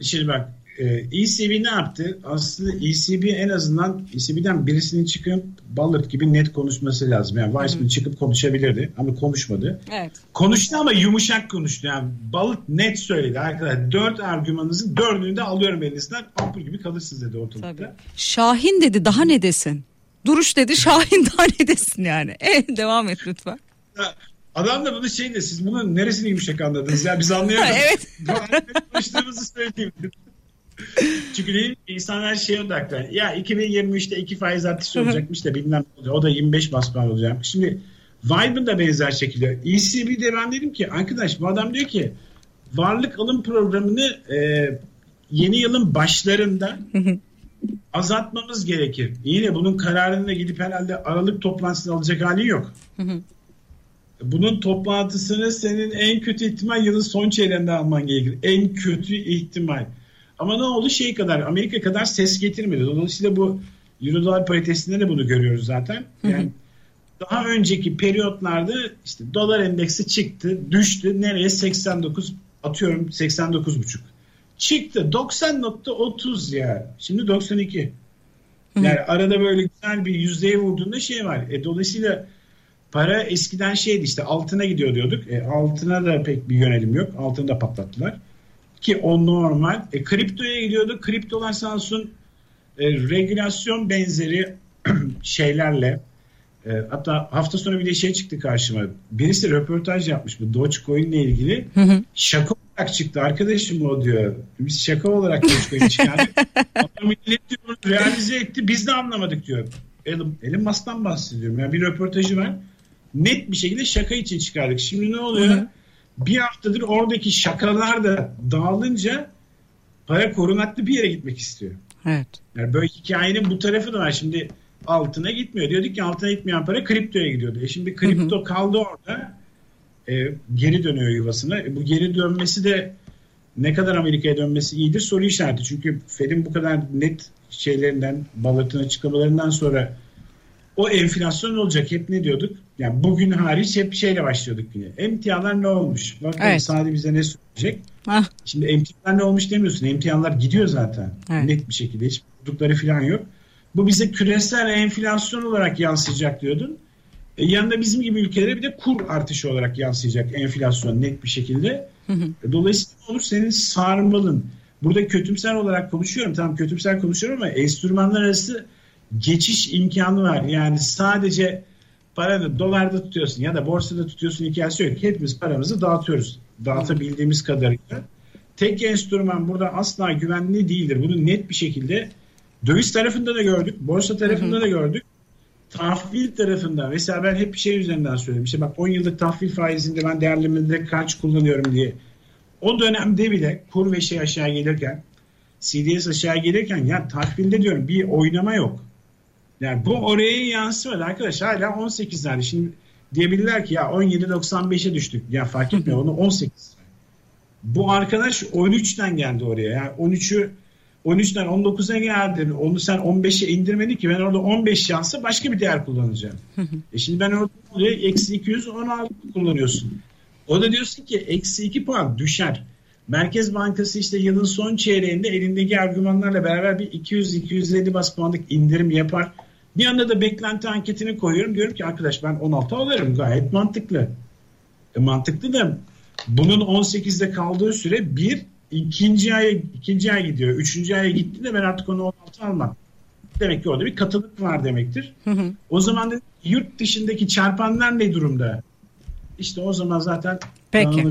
Şimdi bak e, ECB ne yaptı? Aslında ECB en azından ECB'den birisinin çıkıp Ballard gibi net konuşması lazım. Yani Weissman çıkıp konuşabilirdi ama konuşmadı. Evet. Konuştu ama yumuşak konuştu. Yani Ballard net söyledi arkadaşlar. Dört argümanınızın dördünü de alıyorum elinizden. Ampul gibi kalırsınız dedi ortalıkta. Tabii. Şahin dedi daha ne desin? Duruş dedi Şahin daha ne desin yani. E, devam et lütfen. Adam da bunu şey de siz bunun neresini yumuşak anladınız ya biz *laughs* anlayamadık. evet. *laughs* Konuştuğumuzu söyleyeyim. *laughs* Çünkü insanlar şey odaklı. Ya 2023'te iki faiz artışı olacakmış da bilmem o da 25 bas puan olacak. Şimdi Vibe'ın da benzer şekilde. ECB'de ben dedim ki arkadaş bu adam diyor ki varlık alım programını e, yeni yılın başlarında azaltmamız gerekir. Yine bunun kararını da gidip herhalde Aralık toplantısını alacak hali yok. Bunun toplantısını senin en kötü ihtimal yılın son çeyreğinde alman gerekir. En kötü ihtimal. Ama ne oldu? Şey kadar Amerika kadar ses getirmedi. Dolayısıyla bu Euro dolar paritesinde de bunu görüyoruz zaten. Yani daha önceki periyotlarda işte dolar endeksi çıktı, düştü. Nereye? 89 atıyorum 89,5. Çıktı 90.30 ya. Şimdi 92. Yani arada böyle güzel bir yüzdeye vurduğunda şey var. E, dolayısıyla para eskiden şeydi işte altına gidiyor diyorduk. E, altına da pek bir yönelim yok. Altını da patlattılar. Ki o normal. E, kriptoya gidiyordu. Kriptolar sağ olsun e, regülasyon benzeri *clears throat* şeylerle e, hatta hafta sonu bir de şey çıktı karşıma. Birisi röportaj yapmış bu Dogecoin ile ilgili. Hı hı. Şaka olarak çıktı. Arkadaşım o diyor. Biz şaka olarak Dogecoin çıkardık. *laughs* Ama millet diyor realize etti. Biz de anlamadık diyor. Elon, Elon Musk'tan bahsediyorum. Yani bir röportajı var. Net bir şekilde şaka için çıkardık. Şimdi ne oluyor? Bir haftadır oradaki şakalar da dağılınca para korunaklı bir yere gitmek istiyor. Evet. Yani böyle hikayenin bu tarafı da var. Şimdi altına gitmiyor. Diyorduk ki altına gitmeyen para kriptoya gidiyordu. E şimdi kripto hı hı. kaldı orada. E, geri dönüyor yuvasına. E, bu geri dönmesi de ne kadar Amerika'ya dönmesi iyidir soru işareti. Çünkü Fed'in bu kadar net şeylerinden, Ballat'ın açıklamalarından sonra o enflasyon olacak? Hep ne diyorduk? Yani bugün hariç hep şeyle başlıyorduk yine. Emtialar ne olmuş? Bak evet. Sadi bize ne söyleyecek? Ah. Şimdi emtialar ne olmuş demiyorsun. Emtialar gidiyor zaten. Evet. Net bir şekilde. Hiç buldukları falan yok. Bu bize küresel enflasyon olarak yansıyacak diyordun. E, yanında bizim gibi ülkelere bir de kur artışı olarak yansıyacak enflasyon net bir şekilde. Hı hı. E, dolayısıyla olur senin sarmalın. Burada kötümser olarak konuşuyorum. Tamam kötümser konuşuyorum ama enstrümanlar arası geçiş imkanı var. Yani sadece paranı dolarda tutuyorsun ya da borsada tutuyorsun hikayesi yok. Hepimiz paramızı dağıtıyoruz. Dağıtabildiğimiz kadarıyla. Tek enstrüman burada asla güvenli değildir. Bunu net bir şekilde döviz tarafında da gördük. Borsa tarafında da gördük. Tahvil tarafında mesela ben hep bir şey üzerinden söylüyorum. İşte bak 10 yıllık tahvil faizinde ben değerlemede kaç kullanıyorum diye. O dönemde bile kur ve şey aşağı gelirken CDS aşağı gelirken ya tahvilde diyorum bir oynama yok. Yani bu oraya yansımadı arkadaş hala 18'lerde. Şimdi diyebilirler ki ya 17.95'e düştük. Ya fark etmiyor onu 18. Bu arkadaş 13'ten geldi oraya. Yani 13'ü 13'ten 19'a geldi. Onu sen 15'e indirmedin ki ben orada 15 şansı başka bir değer kullanacağım. e şimdi ben orada eksi 216 kullanıyorsun. O da diyorsun ki eksi 2 puan düşer. Merkez Bankası işte yılın son çeyreğinde elindeki argümanlarla beraber bir 200-250 bas puanlık indirim yapar. Bir anda da beklenti anketini koyuyorum. Diyorum ki arkadaş ben 16 alırım gayet mantıklı. E, mantıklı da bunun 18'de kaldığı süre bir ikinci aya ikinci ay gidiyor. Üçüncü aya gitti de ben artık onu 16 almam. Demek ki orada bir katılık var demektir. Hı hı. O zaman da yurt dışındaki çarpanlar ne durumda? İşte o zaman zaten Peki.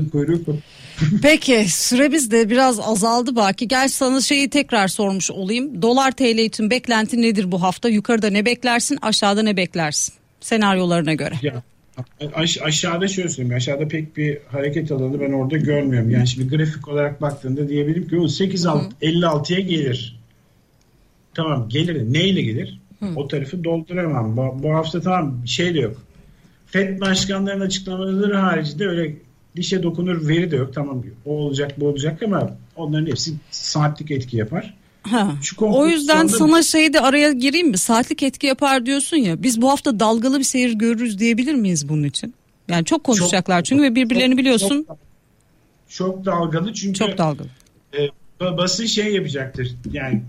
Peki süremiz de biraz azaldı Baki. Gel sana şeyi tekrar sormuş olayım. Dolar TL için beklenti nedir bu hafta? Yukarıda ne beklersin aşağıda ne beklersin? Senaryolarına göre. Ya, aş aşağıda şöyle söyleyeyim. Aşağıda pek bir hareket alanı ben orada görmüyorum. Yani şimdi grafik olarak baktığında diyebilirim ki o 8.56'ya gelir. Tamam gelir. Neyle gelir? Hı. O tarafı dolduramam. Bu, bu hafta tamam şey de yok. FED başkanlarının açıklamaları haricinde öyle dişe dokunur veri de yok. Tamam o olacak bu olacak ama onların hepsi saatlik etki yapar. Ha. o yüzden sana şey de araya gireyim mi? Saatlik etki yapar diyorsun ya. Biz bu hafta dalgalı bir seyir görürüz diyebilir miyiz bunun için? Yani çok konuşacaklar çok, çünkü ve birbirlerini biliyorsun. Çok, çok dalgalı çünkü çok dalgalı. E, basın şey yapacaktır. Yani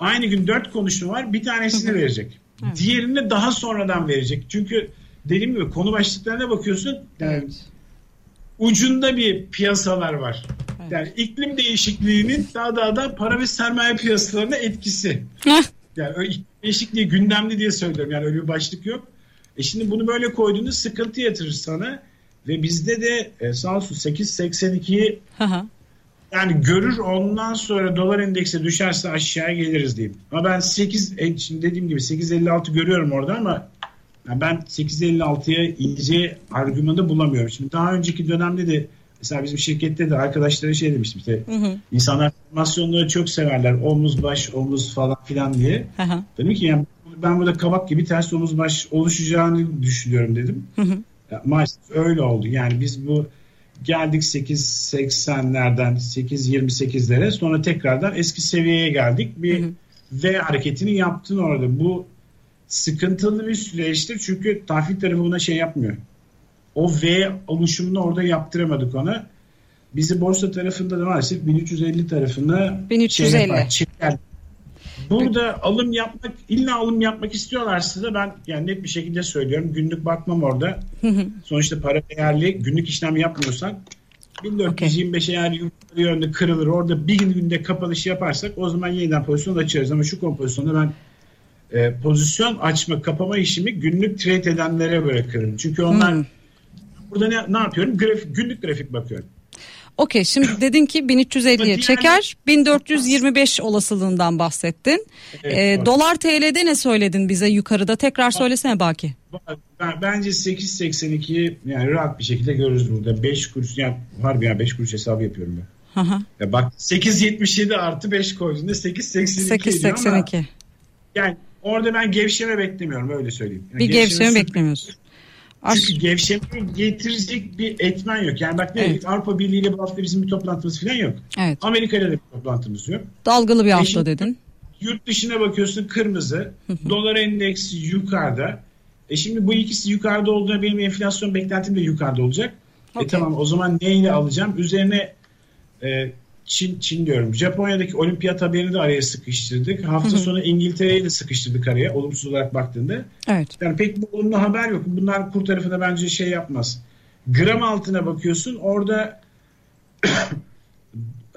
aynı gün dört konuşma var. Bir tanesini verecek. Evet. Diğerini daha sonradan verecek. Çünkü dediğim gibi konu başlıklarına bakıyorsun. Yani evet ucunda bir piyasalar var. Evet. Yani iklim değişikliğinin daha daha da para ve sermaye piyasalarına etkisi. yani öyle değişikliği gündemli diye söylüyorum. Yani öyle bir başlık yok. E şimdi bunu böyle koyduğunda sıkıntı yatırır sana. Ve bizde de e, sağ olsun 8.82'yi yani görür ondan sonra dolar endeksi düşerse aşağıya geliriz diyeyim. Ama ben 8 e, şimdi dediğim gibi 8.56 görüyorum orada ama yani ben 856'ya ince argümanı bulamıyorum. Şimdi daha önceki dönemde de mesela bizim şirkette de arkadaşlara şey demiştim işte hı hı. insanlar formasyonları çok severler omuz baş omuz falan filan diye. Hı hı. Dedim ki yani ben burada kabak gibi ters omuz baş oluşacağını düşünüyorum dedim. Hı hı. Ya, maalesef öyle oldu. Yani biz bu geldik 8.80'lerden 8.28'lere sonra tekrardan eski seviyeye geldik. Bir hı hı. V hareketini yaptın orada. Bu sıkıntılı bir süreçtir. Çünkü tahvil tarafı buna şey yapmıyor. O V oluşumunu orada yaptıramadık ona. Bizi borsa tarafında da maalesef 1350 tarafına 1350. Şey yapar, çeker. Burada alım yapmak, illa alım yapmak istiyorlarsa da ben yani net bir şekilde söylüyorum. Günlük bakmam orada. Sonuçta para değerli. Günlük işlem yapmıyorsan 1425 okay. eğer yukarı yönde kırılır. Orada bir günde kapanış yaparsak o zaman yeniden pozisyon açarız. Ama şu kompozisyonda ben e, pozisyon açma kapama işimi günlük trade edenlere bırakırım. Çünkü onlar hmm. burada ne, ne yapıyorum? Grafik, günlük grafik bakıyorum. Okey şimdi *clears throat* dedin ki 1350'ye çeker 1425 olasılığından bahsettin. Evet, ee, dolar TL'de ne söyledin bize yukarıda tekrar söylesene Baki. Bence 8.82 yani rahat bir şekilde görürüz burada. 5 kuruş yani harbi ya 5 kuruş hesabı yapıyorum ben. Aha. Ya bak 8.77 artı 5 koyduğunda 8.82 8.82. Yani orada ben gevşeme beklemiyorum öyle söyleyeyim. Yani bir gevşeme beklemiyorsun. Çünkü gevşeme getirecek bir etmen yok. Yani bak ne evet. Avrupa Birliği ile bu hafta bizim bir toplantımız falan yok. Evet. Amerika ile de bir toplantımız yok. Dalgalı bir hafta e dedin. Yurt dışına bakıyorsun kırmızı. dolar endeksi yukarıda. E şimdi bu ikisi yukarıda olduğunda benim enflasyon beklentim de yukarıda olacak. Okay. E tamam o zaman neyle alacağım? Üzerine e, Çin, Çin diyorum. Japonya'daki olimpiyat haberini de araya sıkıştırdık. Hafta sonu İngiltere'yi de sıkıştırdık araya olumsuz olarak baktığında. Evet. Yani pek bir olumlu haber yok. Bunlar kur tarafına bence şey yapmaz. Gram altına bakıyorsun orada *coughs*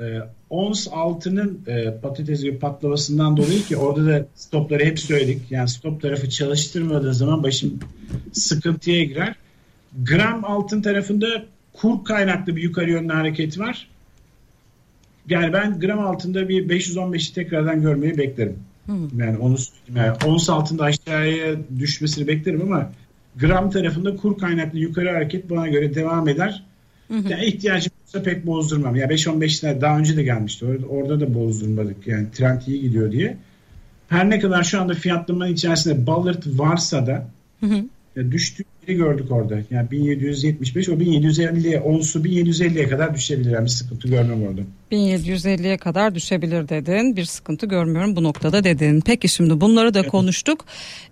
e, ons altının e, patates gibi patlamasından dolayı ki orada da stopları hep söyledik. Yani stop tarafı çalıştırmadığı zaman başım sıkıntıya girer. Gram altın tarafında kur kaynaklı bir yukarı yönlü hareket var. Yani ben gram altında bir 515'i tekrardan görmeyi beklerim. Hmm. Yani onu yani ons altında aşağıya düşmesini beklerim ama gram tarafında kur kaynaklı yukarı hareket bana göre devam eder. Hı Yani ihtiyacım olsa pek bozdurmam. Ya 5-15'ler daha önce de gelmişti. Orada, orada da bozdurmadık. Yani trend iyi gidiyor diye. Her ne kadar şu anda fiyatlamanın içerisinde balırt varsa da hı hı. Ya düştüğü gördük orada. Yani 1775 o 1750'ye onsu 1750'ye kadar düşebilir. Yani bir sıkıntı görmem orada. 1750'ye kadar düşebilir dedin. Bir sıkıntı görmüyorum bu noktada dedin. Peki şimdi bunları da evet. konuştuk.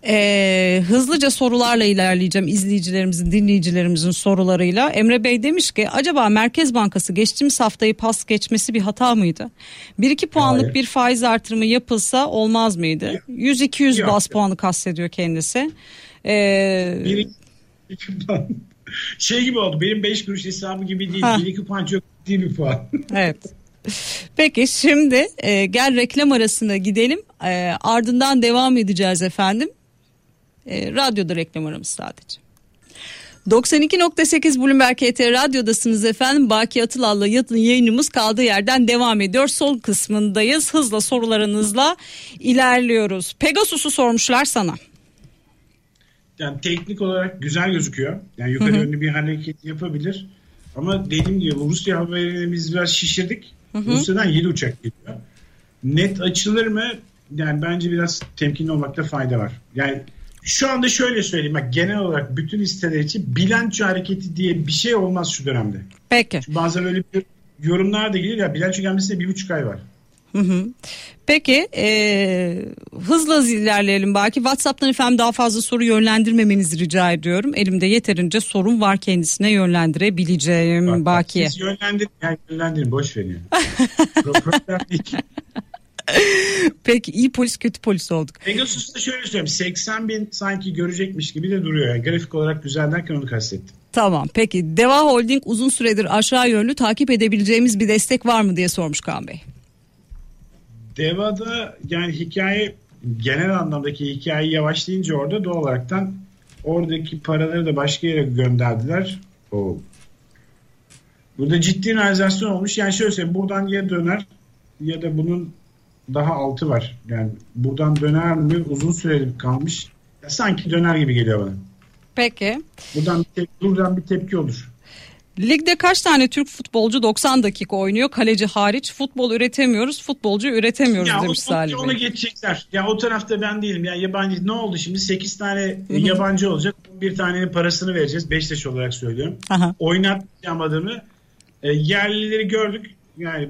Ee, hızlıca sorularla ilerleyeceğim izleyicilerimizin, dinleyicilerimizin sorularıyla. Emre Bey demiş ki acaba Merkez Bankası geçtiğimiz haftayı pas geçmesi bir hata mıydı? 1-2 puanlık Hayır. bir faiz artırımı yapılsa olmaz mıydı? 100-200 bas puanı kastediyor kendisi. Ee, bir, iki puan. *laughs* Şey gibi oldu. Benim 5 kuruş hesabı gibi değil. Ha. Bir iki puan çok değil bir puan. *laughs* evet. Peki şimdi e, gel reklam arasına gidelim. E, ardından devam edeceğiz efendim. E, radyoda reklam aramız sadece. 92.8 Bloomberg HT Radyo'dasınız efendim. Baki Atılal'la yayınımız kaldığı yerden devam ediyor. Son kısmındayız. Hızla sorularınızla ilerliyoruz. Pegasus'u sormuşlar sana yani teknik olarak güzel gözüküyor. Yani yukarı yönlü bir hareket yapabilir. Ama dediğim gibi Rusya haberini biz biraz şişirdik. Hı hı. Rusya'dan yeni uçak geliyor. Net açılır mı? Yani bence biraz temkinli olmakta fayda var. Yani şu anda şöyle söyleyeyim. Bak, genel olarak bütün listeler için bilanço hareketi diye bir şey olmaz şu dönemde. Peki. bazen öyle bir yorumlar da geliyor ya bilanço gelmesine bir buçuk ay var. Hı hı. Peki e, hızla ilerleyelim belki. WhatsApp'tan efendim daha fazla soru yönlendirmemenizi rica ediyorum. Elimde yeterince sorun var kendisine yönlendirebileceğim bak, Baki. Siz yönlendirin, yani yönlendirin boş verin. *laughs* Peki iyi polis kötü polis olduk. Pegasus'ta şöyle söyleyeyim 80 bin sanki görecekmiş gibi de duruyor. Yani grafik olarak güzel derken onu kastettim. Tamam peki Deva Holding uzun süredir aşağı yönlü takip edebileceğimiz bir destek var mı diye sormuş Kaan Bey. Deva'da yani hikaye genel anlamdaki hikaye yavaşlayınca orada doğal olaraktan oradaki paraları da başka yere gönderdiler. O Burada ciddi realizasyon olmuş. Yani şöyle söyleyeyim buradan ya döner ya da bunun daha altı var. Yani buradan döner mi uzun süreli kalmış. Ya sanki döner gibi geliyor bana. Peki. Buradan bir, tep- buradan bir tepki olur. Ligde kaç tane Türk futbolcu 90 dakika oynuyor kaleci hariç futbol üretemiyoruz futbolcu üretemiyoruz ya demiş Salih Bey. Onu geçecekler. Ya o tarafta ben değilim. Ya yabancı ne oldu şimdi 8 tane Hı-hı. yabancı olacak. Bir tanenin parasını vereceğiz. Beşiktaş olarak söylüyorum. Aha. Oynatmayacağım adamı. E, yerlileri gördük. Yani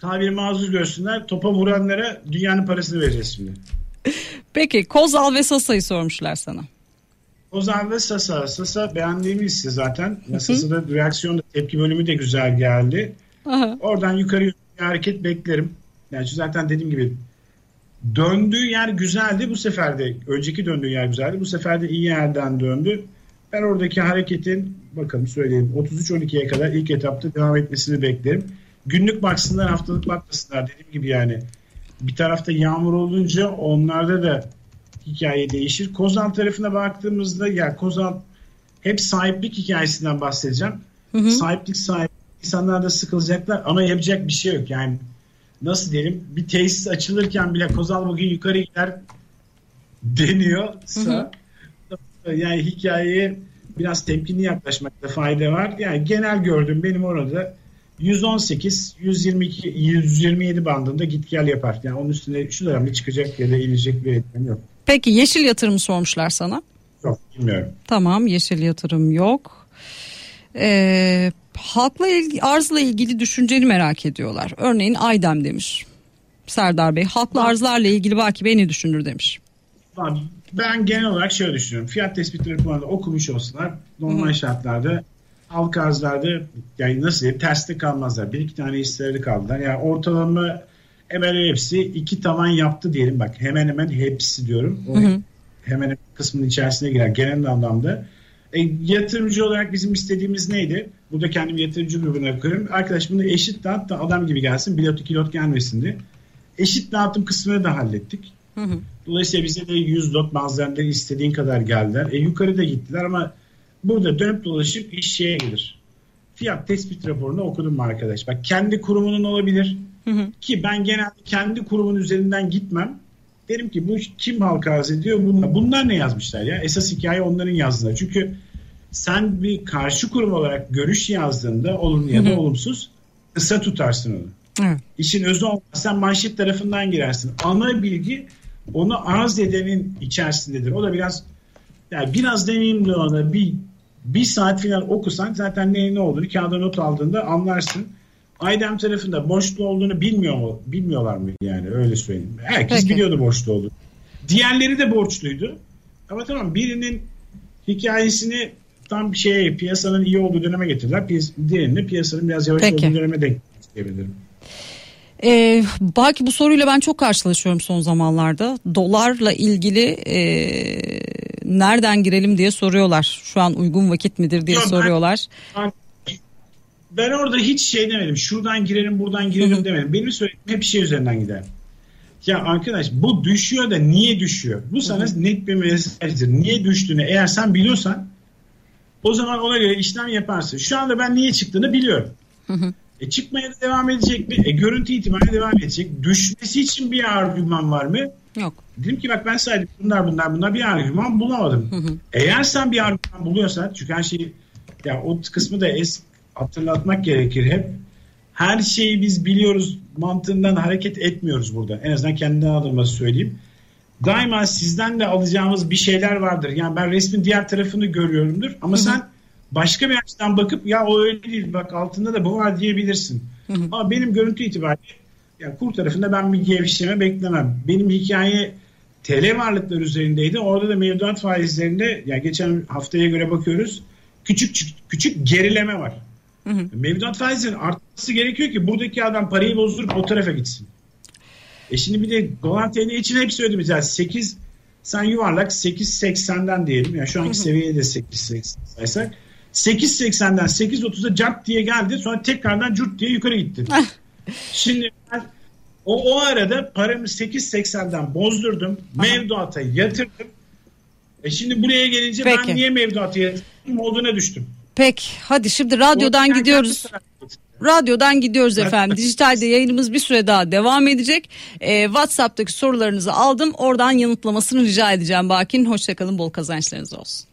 tabiri mazur görsünler. Topa vuranlara dünyanın parasını vereceğiz şimdi. Peki Kozal ve Sasa'yı sormuşlar sana. Ozan ve Sasa. Sasa beğendiğim liste zaten. Sasa'da reaksiyon da tepki bölümü de güzel geldi. Aha. Oradan yukarı bir hareket beklerim. Yani zaten dediğim gibi döndüğü yer güzeldi bu sefer de. Önceki döndüğü yer güzeldi. Bu sefer de iyi yerden döndü. Ben oradaki hareketin bakalım söyleyeyim 33-12'ye kadar ilk etapta devam etmesini beklerim. Günlük baksınlar haftalık bakmasınlar dediğim gibi yani. Bir tarafta yağmur olunca onlarda da hikaye değişir. Kozan tarafına baktığımızda ya Kozan hep sahiplik hikayesinden bahsedeceğim. Hı hı. Sahiplik sahip insanlar da sıkılacaklar ama yapacak bir şey yok. Yani nasıl diyelim bir tesis açılırken bile Kozal bugün yukarı gider deniyorsa yani hikayeye biraz temkinli yaklaşmakta fayda var. Yani genel gördüğüm benim orada 118, 122, 127 bandında git gel yapar. Yani onun üstüne şu dönemde çıkacak ya da inecek bir etmen yok. Peki yeşil yatırım sormuşlar sana. Yok bilmiyorum. Tamam yeşil yatırım yok. Ee, halkla ilgili, arzla ilgili düşünceni merak ediyorlar. Örneğin Aydem demiş. Serdar Bey halkla arzlarla ilgili belki beni düşünür demiş. Ben genel olarak şöyle düşünüyorum. Fiyat tespit raporunda okumuş olsalar normal Hı-hı. şartlarda halk arzlarda yani nasıl diyeyim terste kalmazlar. Bir iki tane hisseleri kaldılar. Yani ortalama hemen hepsi iki tavan yaptı diyelim. Bak hemen hemen hepsi diyorum. O Hı-hı. hemen kısmının içerisine girer genel anlamda. E, yatırımcı olarak bizim istediğimiz neydi? Burada kendimi yatırımcı grubuna koyuyorum. Arkadaş bunu eşit dağıt da adam gibi gelsin. Pilot kilot gelmesin diye. Eşit dağıtım kısmını da hallettik. Hı hı. Dolayısıyla bize de 100 lot bazılarında istediğin kadar geldiler. E, yukarıda gittiler ama burada dönüp dolaşıp iş şeye gelir. Fiyat tespit raporunu okudum mu arkadaş? Bak kendi kurumunun olabilir. Hı hı. Ki ben genelde kendi kurumun üzerinden gitmem. Derim ki bu kim halka arz ediyor? Bunlar, bunlar ne yazmışlar ya? Esas hikaye onların yazdığında. Çünkü sen bir karşı kurum olarak görüş yazdığında olumlu ya da olumsuz kısa tutarsın onu. Evet. İşin özü olmaz. Sen manşet tarafından girersin. Ana bilgi onu arz edenin içerisindedir. O da biraz yani biraz deneyimli ona bir bir saat falan okusan zaten ne ne olduğunu kağıda not aldığında anlarsın. Aydem tarafında borçlu olduğunu bilmiyor mu? Bilmiyorlar mı yani öyle söyleyeyim. Herkes Peki. biliyordu borçlu olduğunu. Diğerleri de borçluydu. Ama tamam birinin hikayesini tam bir şeye piyasanın iyi olduğu döneme getirdiler. Piyas diğerini piyasanın biraz yavaş Peki. olduğu döneme denk diyebilirim. Ee, belki bu soruyla ben çok karşılaşıyorum son zamanlarda. Dolarla ilgili e, nereden girelim diye soruyorlar. Şu an uygun vakit midir diye Yok, soruyorlar. Ben, ben orada hiç şey demedim. Şuradan girelim buradan girelim demedim. Benim söylediğim hep şey üzerinden gider. Ya arkadaş bu düşüyor da niye düşüyor? Bu sana net bir mesajdır. Niye düştüğünü eğer sen biliyorsan o zaman ona göre işlem yaparsın. Şu anda ben niye çıktığını biliyorum. E çıkmaya da devam edecek mi? E görüntü itibariyle devam edecek. Düşmesi için bir argüman var mı? Yok. Dedim ki bak ben saydım bunlar bunlar bunlar bir argüman bulamadım. Eğer sen bir argüman buluyorsan çünkü her şeyi ya o kısmı da es hatırlatmak gerekir hep. Her şeyi biz biliyoruz mantığından hareket etmiyoruz burada. En azından kendi adıma söyleyeyim. Daima sizden de alacağımız bir şeyler vardır. Yani ben resmin diğer tarafını görüyorumdur ama hı hı. sen başka bir açıdan bakıp ya o öyle değil bak altında da bu var diyebilirsin. Hı hı. Ama benim görüntü itibariyle yani kur tarafında ben bir gevşeme beklemem. Benim hikaye TL varlıklar üzerindeydi. Orada da mevduat faizlerinde yani geçen haftaya göre bakıyoruz. Küçük küçük gerileme var. Hı hı. Mevduat faizinin artması gerekiyor ki buradaki adam parayı bozdurup o tarafa gitsin. E şimdi bir de dolar TL için hep söyledim yani 8 sen yuvarlak 8.80'den diyelim. Yani şu anki seviyede 8.80 saysak 8.80'den 8.30'a cart diye geldi. Sonra tekrardan curt diye yukarı gitti. Şimdi ben o, o arada paramı 8.80'den bozdurdum. Aha. Mevduata yatırdım. E şimdi buraya gelince Peki. ben niye mevduata yatırdım olduğuna düştüm. Peki hadi şimdi radyodan gidiyoruz. Radyodan gidiyoruz efendim. Dijitalde yayınımız bir süre daha devam edecek. Ee, WhatsApp'taki sorularınızı aldım. Oradan yanıtlamasını rica edeceğim Bakin. Hoşçakalın, bol kazançlarınız olsun.